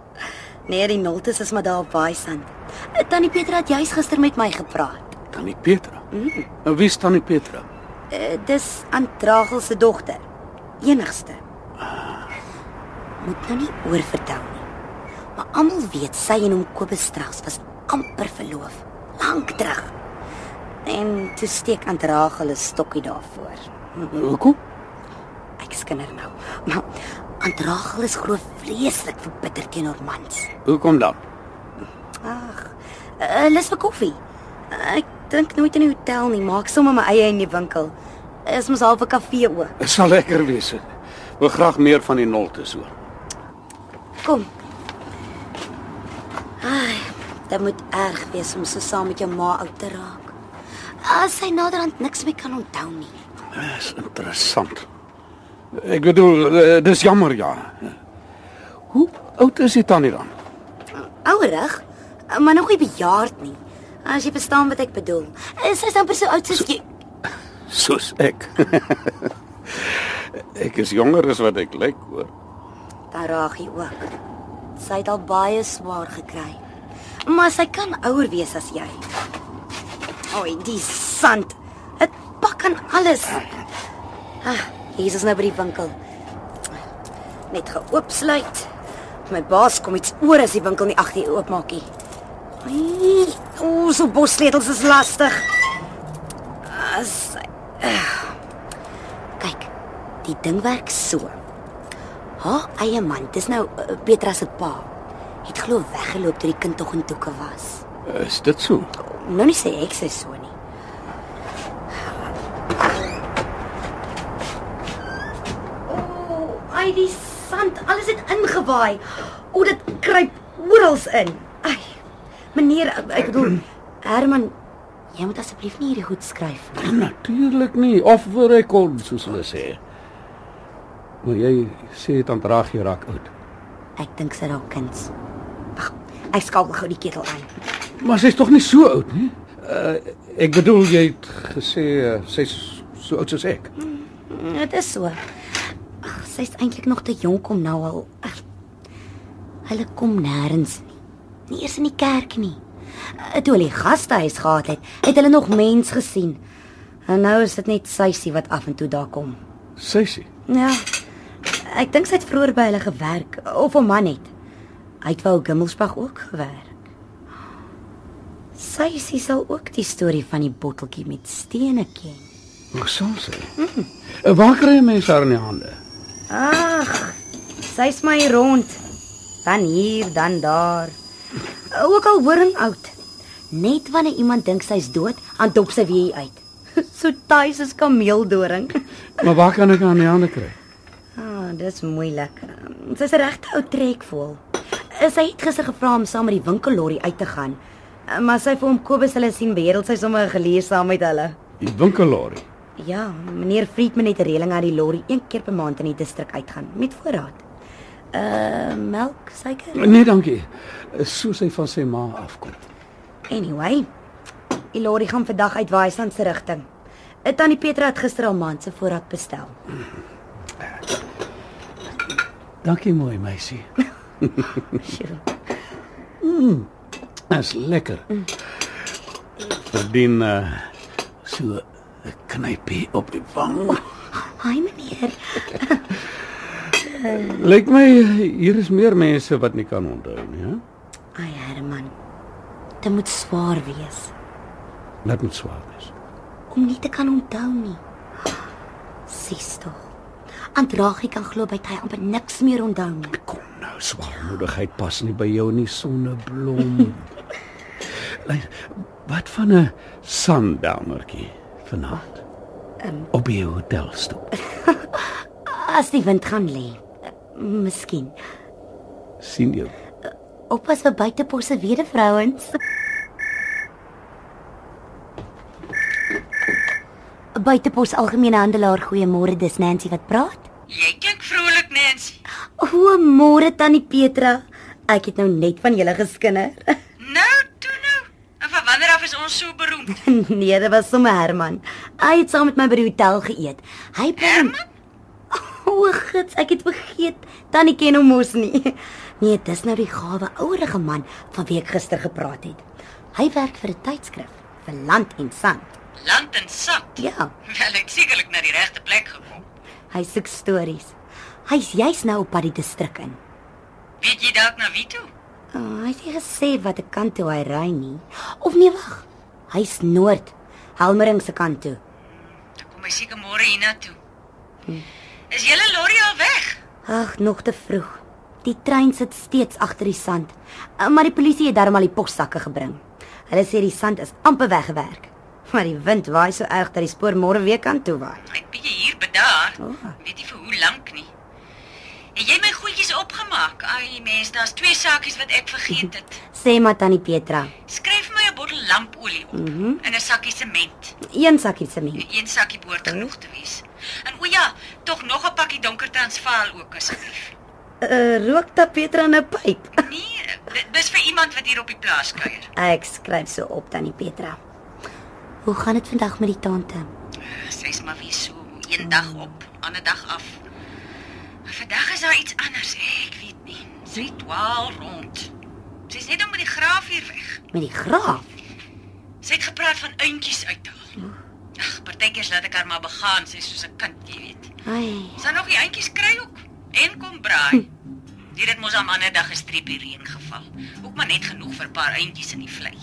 <laughs> nee, die noltes is maar daar op Baaisand. Tannie Petra het juis gister met my gepraat. Tannie Petra. Mm. En wie is Tannie Petra? Uh, dis Antragel se dogter. Enigste. Moet nou nie oorvertel nie. Maar almal weet sy en hom Kobus Strauss was amper verloof, lank terug. En toe steek Antragel 'n stokkie daarvoor. Hoekom? Ek skinder nou. Maar Antragel is glo vreeslik verbitter teenoor mans. Hoekom dan? Ag, uh, lus vir koffie. Ek drink nooit in 'n hotel nie, maak sommer my eie in die winkel. Is mos half 'n kafee ook. Dit sal lekker wees. Wil graag meer van die noltes hoor. Kom. Ai, dit moet erg wees om so saam met jou ma oud te raak. As sy naderhand niks meer kan onthou nie. Dis interessant. Ek bedoel, eh, dis jammer ja. Hoe oud is die tannie dan? Ouerig, maar nog nie bejaard nie. As jy verstaan wat ek bedoel. Sy is amper so oud soos jy. Soos ek. <laughs> ek is jonger as wat ek lyk, hoor. Hy ook. Sy het al baie swaar gekry. Maar sy kan ouer wees as jy. Oei, die sand. Dit pak aan alles. Ah, hier is nou by die winkel. Net geoopsluit. My baas kom iets oor as die winkel nie agter die oopmaak nie. Ai, o, so bossleutels is lastig. As ah. Kyk, die ding werk so. Haar eie man, dis nou uh, Petra se pa. Het glo weggeloop toe die kind tog in toeke was. Is dit so? Nou nie sê ek sê so nie. O, ai die sand, alles het ingewaai. O, dit kruip oral in. Ai. Meneer, ek bedoel Herman, jy moet asseblief nie hierdie goed skryf nie. Natuurlik nie, off the record soos hulle sê. Maar jy sê dit aandraag jy raak oud. Ek dink sy raak kinds. Wag, ek skakel gou die ketel aan. Maar sy's tog nie so oud nie. Uh, ek bedoel jy het gesê uh, sy's so oud soos ek. Dit is so. Ag, sy's eintlik nog te jonk om nou al. Ag, hulle kom nêrens nie. Nie eers in die kerk nie. Uh, Toe hulle die gastehuis gehad het, het hulle nog mens gesien. En nou is dit net Sysie wat af en toe daar kom. Sysie. Ja. Ek dink sy het vroeër by hulle gewerk of hom man het. Hy het wou Gimmelsbach ook gewerk. Sysie sal ook die storie van die botteltjie met stene ken. Hoe sal sy? Mm. Waar kry jy mense haar in die hande? Ag, sy's my rond. Dan hier, dan daar. Ook al horing oud. Net wanneer iemand dink sy's dood, aan dop sy weer uit. <laughs> So taai soos kameeldoring. <laughs> Maar waar kan ek haar in die hande kry? Ah, dis moeilik. Sy's 'n regte ou trekvoel. Sy het gister gevra om saam met die winkellorry uit te gaan. Maar sy vir hom Kobus hulle sien beheer sy sommer geleer saam met hulle. Die winkellorry. Ja, meneer Friedman het 'n reëling dat die lorry een keer per maand in die distrik uitgaan met voorraad. Uh melk, suiker. Nee, dankie. So sy van sy ma afkom. Anyway, die lorry gaan vandag uit Waaistand se rigting. Dit tannie Petra het gister al maand se voorraad bestel. Dankie mooi meisie. <laughs> Sjoe. Dis lekker. Verdien uh, so 'n knypie op die wang. Hi meneer. <laughs> Lyk my hier is meer mense wat nie kan onthou nie, hè? Ai Herman. Dit moet swaar wees Dit moet swaar wees. om nie te kan onthou nie. Sis tog. Andragie kan glo by hy amper niks meer onthou nie. Kom nou, swaarmoedigheid pas nie by jou nie, sonneblom. <laughs> Luister, wat van 'n sundownertjie vanaand? Ehm. op die hotelstoep. <laughs> As die wind gaan lê. Miskien. sien jy? Oppas vir buiteposse wede vrouens. Buitepos algemene handelaar goeiemôre dis Nancy wat praat. Jy klink vrolik, Nancy. O, môre tannie Petra. Ek het nou net van julle geskinder. <laughs> Nou, toe nou. En van wanneer af is ons so beroemd? <laughs> nee, dit was sommer Herman. Hy het saam met my by die hotel geëet. Hy bly Herman? O, gits, ek het vergeet. Tannie ken hom mos nie. Nee, dis nou die gawe ouerige man van wie ek gister gepraat het. Hy werk vir 'n tydskrif vir land en sand. Land en sand. Ja, Wel, ek sekerlik na die regte plek gekom. hy soek stories. Hy's juis nou op pad die distrik in. Weet jy dalk na wie toe? Oh, hy het nie gesê watter kant toe hy ry nie. Of nee, wag. Hy's noord, Helmering se kant toe. Dan kom hy seker môre hiernatoe. Is julle lorry al weg? Ag, nog te vroeg. Die trein sit steeds agter die sand. Uh, Maar die polisie het darm al die possakke gebring. Hulle sê die sand is amper weggewerk. Maar die wind waai so erg dat die spoor môre weer kan toe waai. Ek bietjie hier bedaar. O. Weet nie vir hoe lank nie. Het jy my goedjies opgemaak? Ai mens, daar's twee sakies wat ek vergeet het. <laughs> Sê maar tannie Petra. Skryf my 'n bottel lampolie op mm -hmm. en 'n sakkie sement. Een sakkie sement. Een sakkie behoort genoeg te wees. En o ja, tog nog 'n pakkie donker transvaal ook asseblief. Uh, rook ta Petra 'n pyp. <laughs> Nee, dis vir iemand wat hier op die plaas kuier. Ek skryf so op tannie Petra. Hoe gaan dit vandag met die tante? Sy's maar weer so een dag op, ander dag af. Maar vandag is daar iets anders, ek weet nie. Sy dwaal rond. Sy's net om met die graaf hier weg. Met die graaf. Sy het gepraat van eentjies uithaal. Ag, partykeers laat ek haar maar begaan, sy's soos 'n kind, jy weet. Ai, Sy nog die eentjies kry ook en kom braai. Hier het mos aan ander dag 'n streepie reën geval. Ook maar net genoeg vir 'n paar eentjies in die vlei.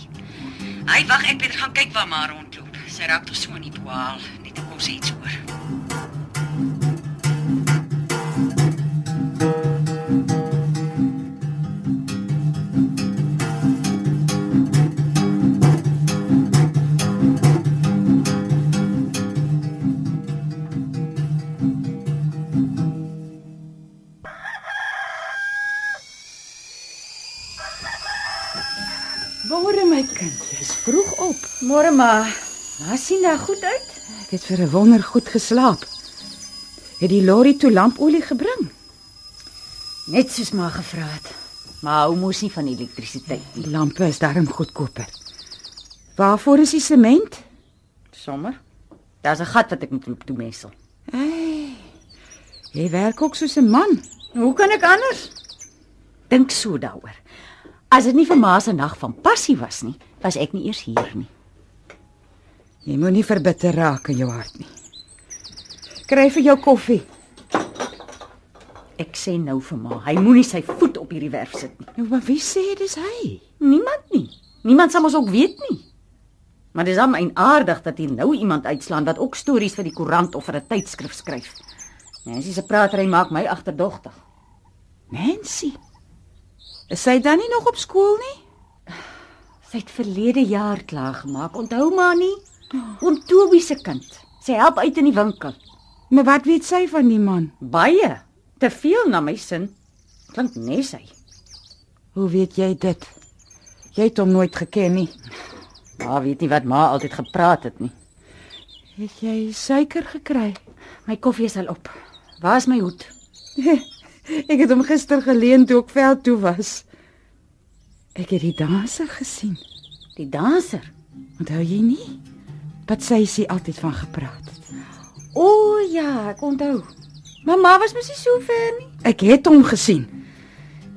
Hy wag ek weer gaan kyk waar maar rondloop. Sy raak tog so in die dwaal, net te kom sê iets hoor. Môre my kind, dis vroeg op. Môre maar. Maar sien daar goed uit? Ek het vir 'n wonder goed geslaap. Het die lorry toe lampolie gebring? Net soos maar gevra het. Maar hou mos nie van elektrisiteit nie. Die lampe is darm goedkoper. Waarvoor is die sement? Sommer. Daar's 'n gat wat ek moet loop toe messel. Hey. Jy werk ook soos 'n man. Hoe kan ek anders? Dink so daaroor. As dit nie vir ma se nag van passie was nie, was ek nie eers hier nie. Jy moenie verbitter raak in jou hart nie. Kry vir jou koffie. Ek sê nou vir ma, hy moenie sy voet op hierdie werf sit nie. Nou, maar wie sê dis hy? Niemand nie. Niemand sal mos ook weet nie. Maar dis hom en aardig dat hier nou iemand uitslaan wat ook stories vir die koerant of vir 'n tydskrif skryf. Nancy se pratery maak my agterdogtig. Nancy. Is sy dan nie nog op skool nie? Sy het verlede jaar klaar gemaak. Onthou maar nie. Oom Toby se kind. Sy help uit in die winkel. Maar wat weet sy van die man? Baie. Te veel na my sin. Klink nes hy. Hoe weet jy dit? Jy het hom nooit geken nie. Maar weet nie wat ma altyd gepraat het nie. Het jy suiker gekry? My koffie is al op. Waar is my hoed? <laughs> Ek het hom gister geleen toe ek veld toe was. Ek het die danser gesien. Die danser. Onthou jy nie? Wat sy sê altyd van gepraat het. O ja, ek onthou. Mamma was mos nie so ver nie. Ek het hom gesien.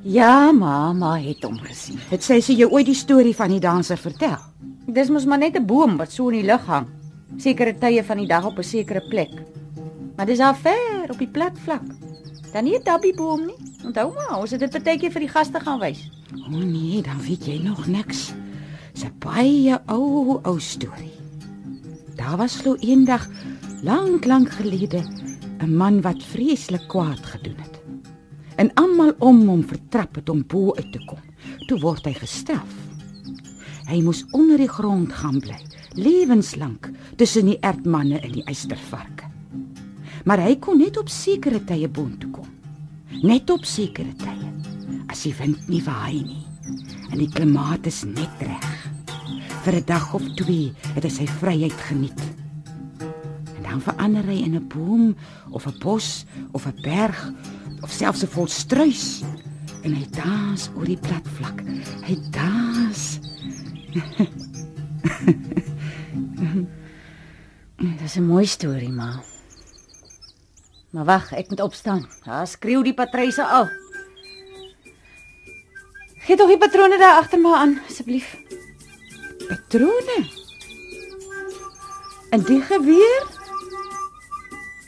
Ja, mamma het hom gesien. Het sy sê jou ooit die storie van die danser vertel? Dis mos maar net 'n boom wat so in die lug hang. Sekere tye van die dag op 'n sekere plek. Maar dis al ver op die plat vlak. Dan nie 'n dabieboom nie. Onthou maar, ons het dit partykeer vir die gaste gaan wys. O oh nee, dan weet jy nog niks. Dis 'n baie ou ou storie. Daar was glo eendag lank lank gelede 'n man wat vreeslik kwaad gedoen het. En almal om hom vertrap het om bo uit te kom. Toe word hy gestraf. Hy moes onder die grond gaan bly, lewenslank tussen die ertmanne en die eystervarke. Maar hy kon net op sekere tye boontoe kom. Net op sekere tye. As die wind nie waai nie en die klimaat is net reg. Vir 'n dag of twee het hy sy vryheid geniet. En dan verander hy in 'n boom of 'n bos of 'n berg of selfs 'n volstruis en hy dans oor die plat vlak. Hy dans. <laughs> Dis 'n mooi storie, ma. Maar wag, ek moet opstaan. Daar skreeu die patryse al. Gee tog die patrone daar agter my aan, asseblief. Patrone. En die geweer?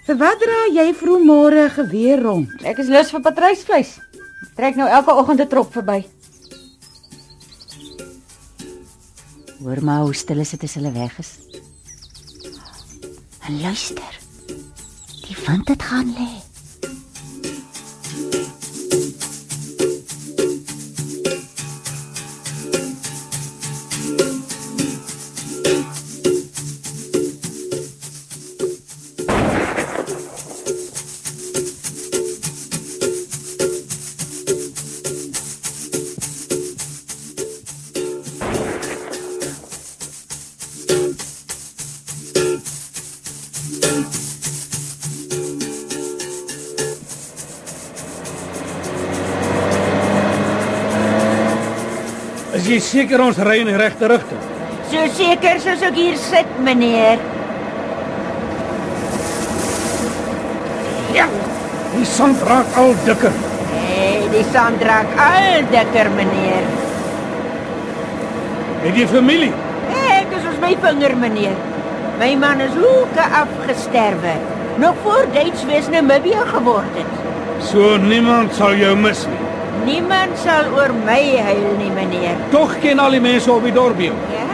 Vir wat dra jy vroegmôre geweer rond? Ek is lus vir patrysvleis. Trek nou elke oggend 'n trop verby. Hoor maar hoe stil is dit as hulle weg is. En luister. Wind het gaan lê. Jy seker ons ry in die regte rigting? So seker soos ek hier sit, meneer. Ja. Die sand raak al dikker. Nee, die sand raak al dikker, meneer. Het jy familie? Ek is soos my vinger, meneer. My man is hoeke afgesterwe. Nog voor Duitswes Namibia geword het. So niemand sal jou mis nie. Niemand sal oor my huil nie, meneer. Tog ken al die mense op die dorp jou. Ja,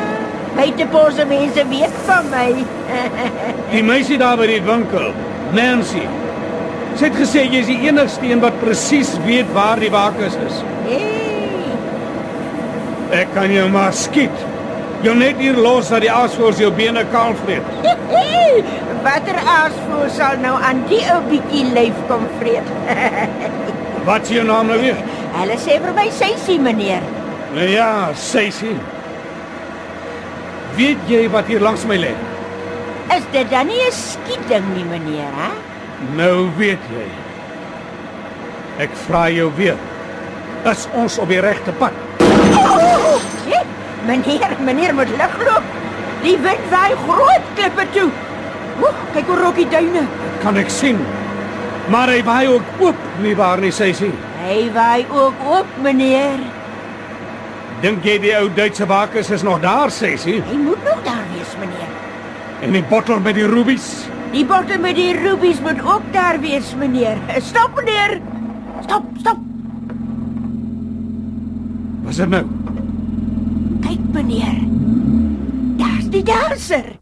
buitepose mense weet van my. <laughs> Die meisie daar by die winkel, Nancy. Sy het gesê jy is die enigste een wat presies weet waar die wakers is. hey, Ek kan jou maar skiet. Jou net hier los dat die aasvoors jou bene kaal vreet. watter aasvoer sal nou aan die ou bietjie lyf kom vreet? <laughs> Wat is jou naam nou weer? Hulle sê vir my Seisie, meneer. Nou ja, Seisie. Weet jy wat hier langs my lê? Is dit dan nie 'n skieding nie, meneer, hè? Nou weet jy. Ek vra jou weer. Is ons op die regte pad? Oh, hey, meneer, meneer moet ligloop. Die wind waai groot klippe toe. Oek, kyk hoe rok die duine. Kan ek sien. Maar hy waai ook oop, nie waar nie, Seisie? Hy waai ook op, meneer. Dink jy die ou Duitse wakers is nog daar, Seisie? Hy moet nog daar wees, meneer. En die bottel met die rubies? Die bottel met die rubies moet ook daar wees, meneer. Stop, meneer. Stop, stop. Wat is dit nou? Kyk, meneer. Daar's die danser.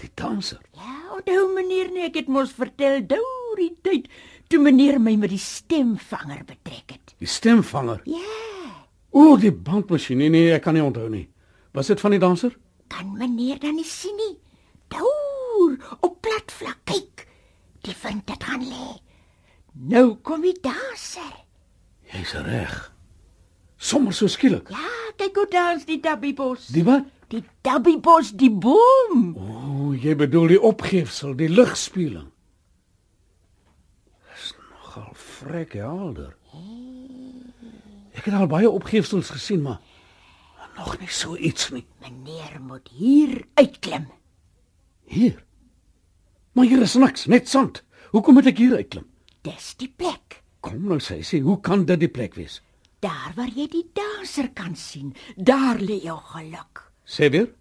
Die danser. Ja, onthou meneer nie, ek het mos vertel deur die tyd toe meneer my met die stemvanger betrek het. Die stemvanger. Ja, O, die bandmasjien. Nee, nee, ek kan nie onthou nie. Was dit van die danser? kan meneer dan nie sien nie. Deur op plat vlak kyk. Die vind dit gaan lê. Nou kom die danser. Jy's reg. Sommer so skielik. Ja, kyk hoe dans die dabbybos. Die wat? die dabbybos, die boom. O, jy bedoel die opgeefsel, die ligspieeling. Dis nogal vrek helder. Ek het al baie opgeefsels gesien, maar nog nie so iets nie. Meneer moet hier uitklim. Hier. Maar hier is niks, net sand. Hoekom moet ek hier uitklim? Dis die plek. Kom nou sê, sê, hoe kan dit die plek wees? Daar waar jy die danser kan sien, daar lê jou geluk. Sê weer?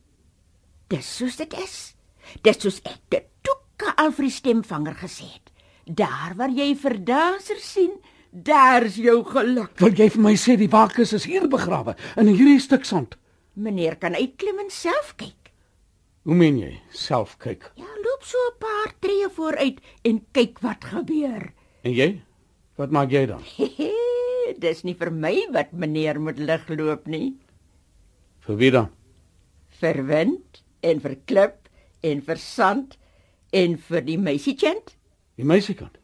Dis soos dit is. Dis soos ek dit toeke al vir die stemvanger gesê het. Daar waar jy vir danser sien, daar's jou geluk. Wil jy vir my sê die wakers is hier begrawe in hierdie stuk sand? Meneer kan uitklim en self kyk. Hoe meen jy? Self kyk. Ja, loop so 'n paar tree vooruit en kyk wat gebeur. En jy? Wat maak jy dan? <laughs> Dis nie vir my wat meneer moet lig loop nie. Vir wie dan? Vir wind en vir klip en vir sand en vir die meisietjent. Die meisiekant.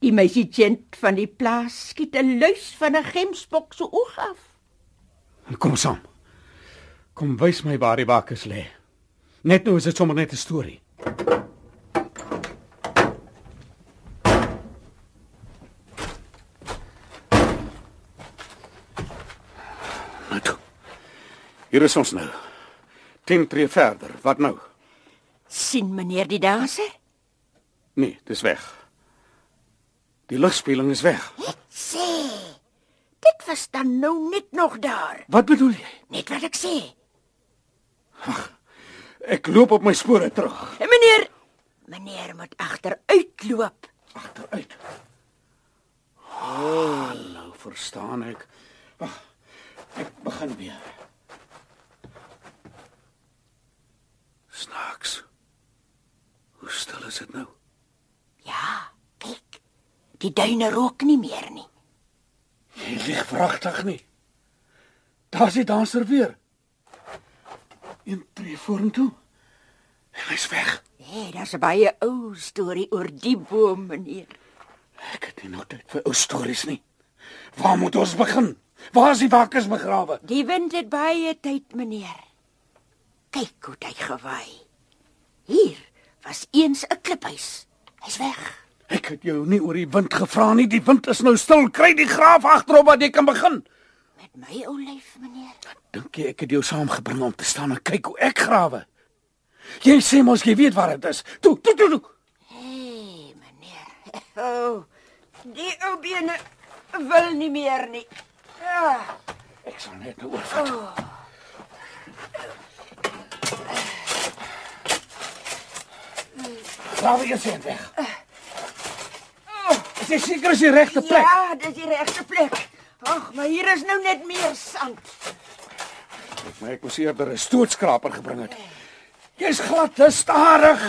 Die meisietjent van die plaas skiet 'n luis van 'n gemsbok se oog af. Kom saam. Kom wys my waar die wakers lê. Net nou is dit sommer net 'n storie. Nou toe. Hier is ons nou. 10 tree verder. Wat nou? sien meneer die danser? Nee, dis weg. Die ligspeling is weg. Sê. Dit was dan nou net nog daar. Wat bedoel jy? Net wat ek sê. Ek loop op my spore terug. En meneer, meneer moet agteruitloop. Agteruit. Oh, nou verstaan ek. Wag. Ek begin weer. Snaaks. Hoe stil is dit nou? Ja, kyk. Die duine rook nie meer nie. Jy lieg vragtig nie. Daar's die danser weer. Een tree vorentoe. En hy's weg. Hé, hey, daar's 'n baie ou storie oor die boom, meneer. Ek het nie nog tyd vir ou stories nie. Waar moet ons begin? Waar is die wakkers begrawe? Die wind het baie tyd, meneer. Kyk hoe hy gewaai. Hier was eens 'n kliphuis. Hy's weg. Ek het jou nie oor die wind gevra nie. Die wind is nou stil. Kry die graaf agterop wat jy kan begin. Met my ou lyf, meneer. Dink jy ek het jou saamgebring om te staan en kyk hoe ek grawe? Jy sê mos jy weet waar dit is. Toe, toe, toe. toe. Hey, meneer. <laughs> O, oh, die ou bene wil nie meer nie. Ja. Ek sal net nou oorvat. Oh. Grawe eers hier weg. Is jy seker is die regte plek? Ja, dis die regte plek. Ag, maar hier is nou net meer sand. Ek my ek moes eerder 'n stootskraper gebring het. Jy's glad te stadig.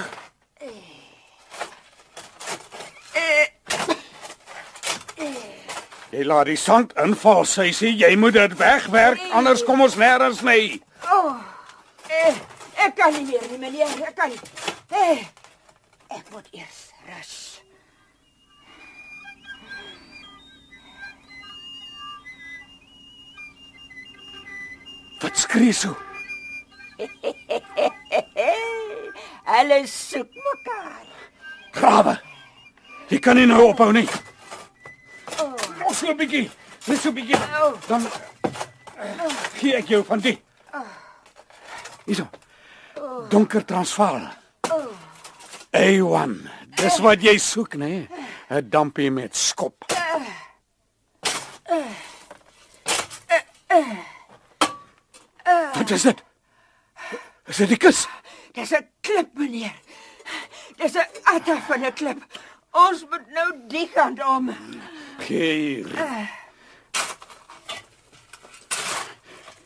Jy laat die sand inval, sy sê jy moet dit wegwerk anders kom ons nêrens nie. O, oh, eh, ek kan nie meer nie, meneer. Ek kan nie. Eh, ek moet eers rus. Wat skree so? <laughs> Hulle soek mekaar. Grawe. Jy kan nie nou ophou nie. Nog so 'n bietjie. Net so 'n bietjie. Dan uh, gee ek jou van die. Hierso. Donker Transvaal. A1. Dis wat jy soek, né? 'n Dampie met skop. Wat is dit? Is dit die kus? Dis 'n klip, meneer. Dis 'n atta van 'n klip. Ons moet nou die kant om. Hier.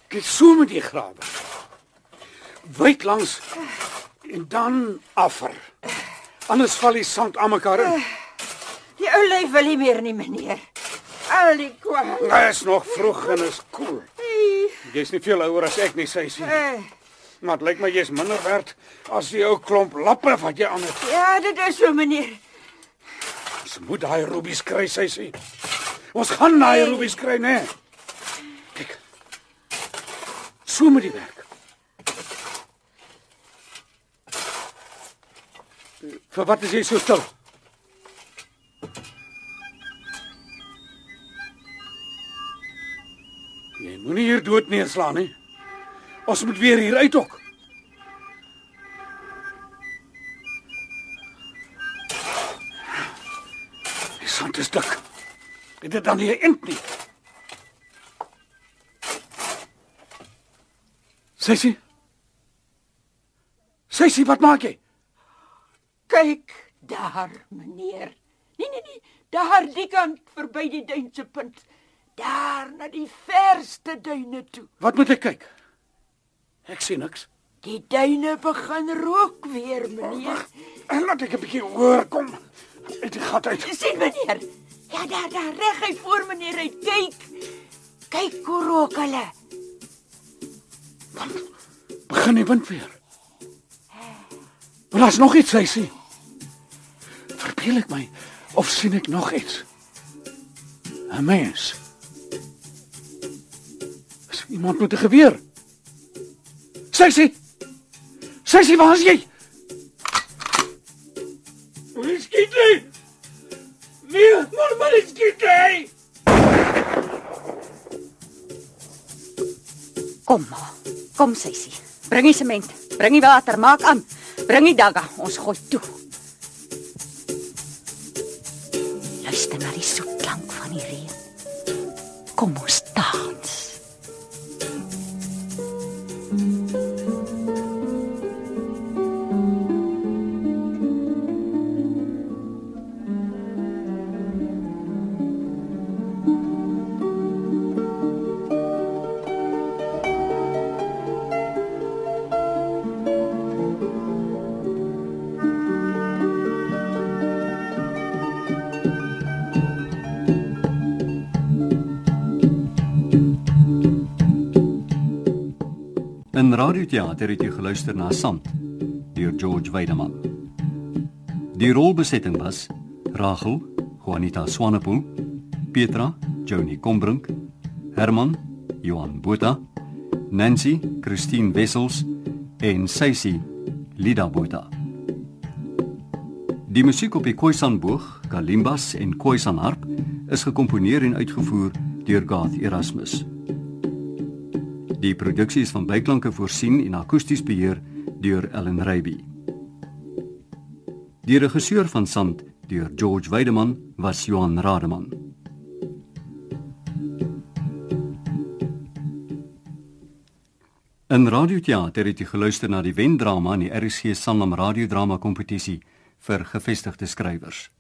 Kyk so met die grawe. Wyd langs en dan afver. Anders val die sand aan mekaar in. Die ou lyf wil nie meer nie, meneer. Al die kwaad. Dit is nog vroeg en is koel. Jy's nie veel ouer as ek nie, sê sy. Eh, Maar dit lyk my jy's minder werd as die ou klomp lappe wat jy aan het. Ja, dit is so, meneer. Ons moet daai rubies kry, sê sy. Ons gaan daai rubies kry, né? Kyk. So met die werk. Vir wat is jy so stil? Jy moenie hier dood neerslaan nie. Ons moet weer hier uit ook. Die sand is dik. Dit het dan nie 'n int nie. Sessie. Sessie, wat maak jy? Kyk daar, meneer. Nee, nee, nee. Daar die kant verby die duinse punt. Daar na die verste duine toe. Wat moet ek kyk? Ek sien niks. Die duine begin rook weer, meneer. En laat ek 'n bietjie hoor kom. Die gat uit. sien meneer. Ja, daar daar reguit voor meneer hy kyk. Kyk hoe rook hulle. Begin die wind weer. Maar daar's nog iets, sê. Verbeel ek my of sien ek nog iets? 'n Mens. Is iemand met 'n geweer? Sy sê, waar is jy? Moenie skiet nie. Nee, maar maar nie skiet nie. Kom maar. Kom Sessie. Bring die sement, bring die water, maak aan. Bring die dagga, ons gooi toe. Radioteater het jy geluister na Sand deur George Weideman. Die rolbesetting was Rachel, Juanita Swanepoel, Petra, Joni Combrink, Herman, Johan Botha, Nancy, Christine Wessels en Sissy, Lida Botha. Die musiek op die Khoisan boog, kalimbas en Khoisan harp is gekomponeer en uitgevoer deur Garth Erasmus. Die produksie is van byklanke voorsien en akoesties beheer deur Ellen Reiby. Die regisseur van Sand, deur George Weideman, was Johan Rademan. In radioteater het jy geluister na die wendrama in die RSG Sanlam radiodrama kompetisie vir gevestigde skrywers.